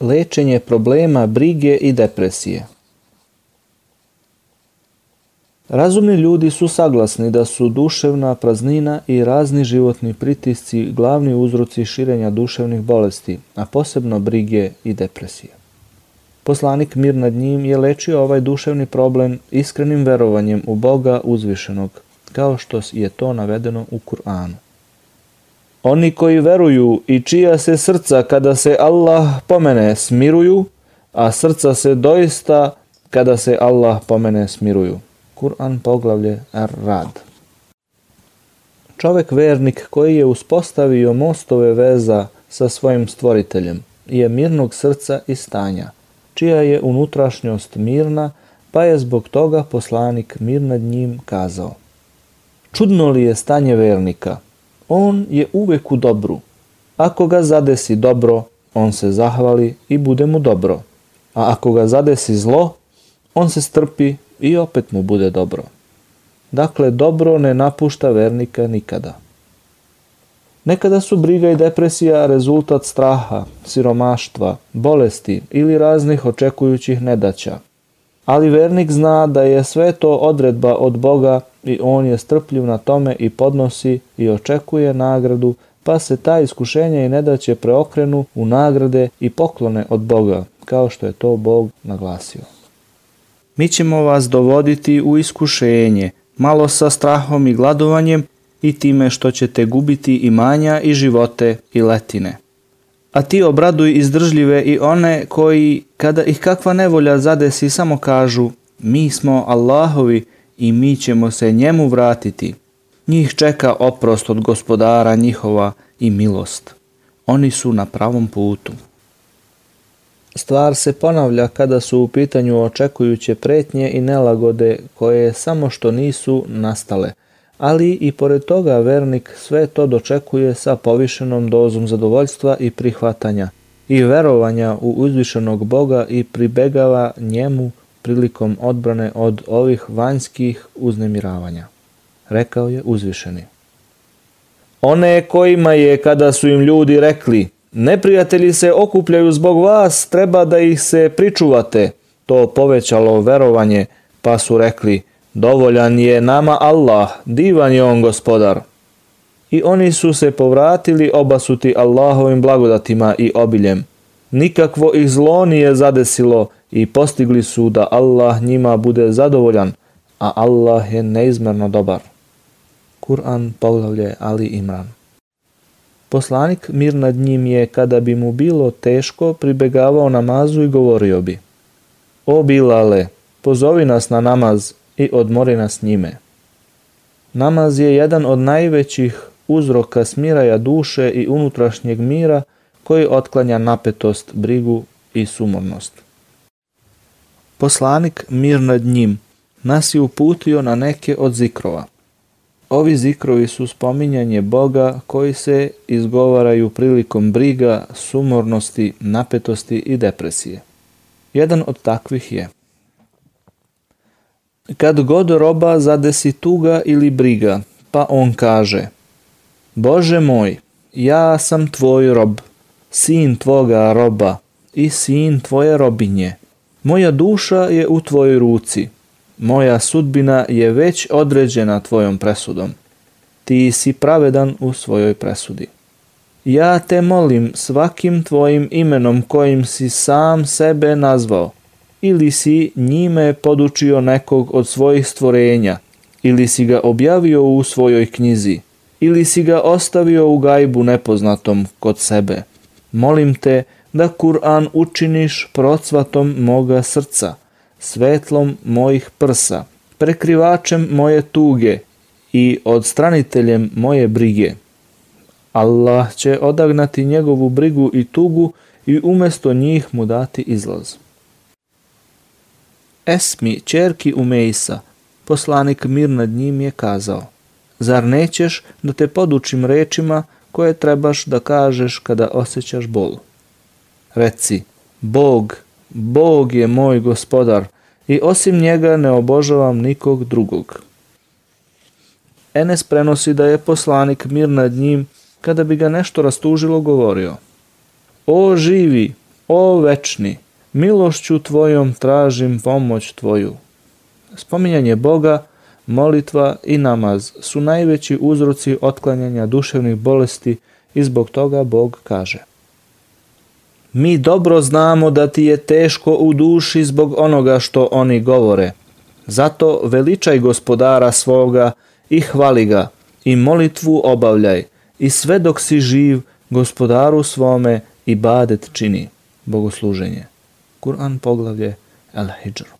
Lečenje problema brige i depresije Razumni ljudi su saglasni da su duševna praznina i razni životni pritisci glavni uzroci širenja duševnih bolesti, a posebno brige i depresije. Poslanik mir nad njim je lečio ovaj duševni problem iskrenim verovanjem u Boga uzvišenog, kao što je to navedeno u Kur'anu. Oni koji veruju i čija se srca kada se Allah pomene smiruju, a srca se doista kada se Allah pomene smiruju. Kur'an poglavlje Ar-Rad. Čovek vernik koji je uspostavio mostove veza sa svojim stvoriteljem je mirnog srca i stanja, čija je unutrašnjost mirna, pa je zbog toga poslanik mir nad njim kazao. Čudno li je stanje vernika? On je uvek u dobru. Ako ga zadesi dobro, on se zahvali i bude mu dobro. A ako ga zadesi zlo, on se strpi i opet mu bude dobro. Dakle, dobro ne napušta vernika nikada. Nekada su briga i depresija rezultat straha, siromaštva, bolesti ili raznih očekujućih nedaća. Ali vernik zna da je sve to odredba od Boga i on je strpljiv na tome i podnosi i očekuje nagradu, pa se ta iskušenja i nedaće preokrenu u nagrade i poklone od Boga, kao što je to Bog naglasio. Mi ćemo vas dovoditi u iskušenje, malo sa strahom i gladovanjem i time što ćete gubiti imanja i živote i letine. A ti obraduj izdržljive i one koji, kada ih kakva nevolja zadesi, samo kažu mi smo Allahovi i mi ćemo se njemu vratiti. Njih čeka oprost od gospodara njihova i milost. Oni su na pravom putu. Stvar se ponavlja kada su u pitanju očekujuće pretnje i nelagode koje samo što nisu nastale, ali i pored toga vernik sve to dočekuje sa povišenom dozom zadovoljstva i prihvatanja i verovanja u uzvišenog Boga i pribegava njemu prilikom odbrane od ovih vanjskih uznemiravanja. Rekao je uzvišeni. One kojima je kada su im ljudi rekli Neprijatelji se okupljaju zbog vas, treba da ih se pričuvate. To povećalo verovanje, pa su rekli, dovoljan je nama Allah, divan je on gospodar. I oni su se povratili obasuti Allahovim blagodatima i obiljem. Nikakvo ih zlo nije zadesilo i postigli su da Allah njima bude zadovoljan, a Allah je neizmerno dobar. Kur'an poglavlje Ali Imran Poslanik mir nad njim je, kada bi mu bilo teško, pribegavao namazu i govorio bi O Bilale, pozovi nas na namaz i odmori nas njime. Namaz je jedan od najvećih uzroka smiraja duše i unutrašnjeg mira koji otklanja napetost, brigu i sumornost. Poslanik mir nad njim nas je uputio na neke od zikrova – Ovi zikrovi su spominjanje Boga koji se izgovaraju prilikom briga, sumornosti, napetosti i depresije. Jedan od takvih je Kad god roba zadesi tuga ili briga, pa on kaže Bože moj, ja sam tvoj rob, sin tvoga roba i sin tvoje robinje. Moja duša je u tvojoj ruci – Moja sudbina je već određena tvojom presudom. Ti si pravedan u svojoj presudi. Ja te molim svakim tvojim imenom kojim si sam sebe nazvao, ili si njime podučio nekog od svojih stvorenja, ili si ga objavio u svojoj knjizi, ili si ga ostavio u gajbu nepoznatom kod sebe. Molim te da Kur'an učiniš procvatom moga srca, svetlom mojih prsa, prekrivačem moje tuge i odstraniteljem moje brige. Allah će odagnati njegovu brigu i tugu i umesto njih mu dati izlaz. Esmi, čerki Umejsa, poslanik mir nad njim je kazao, zar nećeš da te podučim rečima koje trebaš da kažeš kada osjećaš bol? Reci, Bog Bog je moj gospodar i osim njega ne obožavam nikog drugog. Enes prenosi da je poslanik mir nad njim kada bi ga nešto rastužilo govorio. O živi, O večni, milošću tvojom tražim pomoć tvoju. Spominjanje Boga, molitva i namaz su najveći uzroci otklanjanja duševnih bolesti i zbog toga Bog kaže. Mi dobro znamo da ti je teško u duši zbog onoga što oni govore. Zato veličaj gospodara svoga i hvali ga i molitvu obavljaj i sve dok si živ gospodaru svome i badet čini bogosluženje. Kur'an poglavlje El Hijr.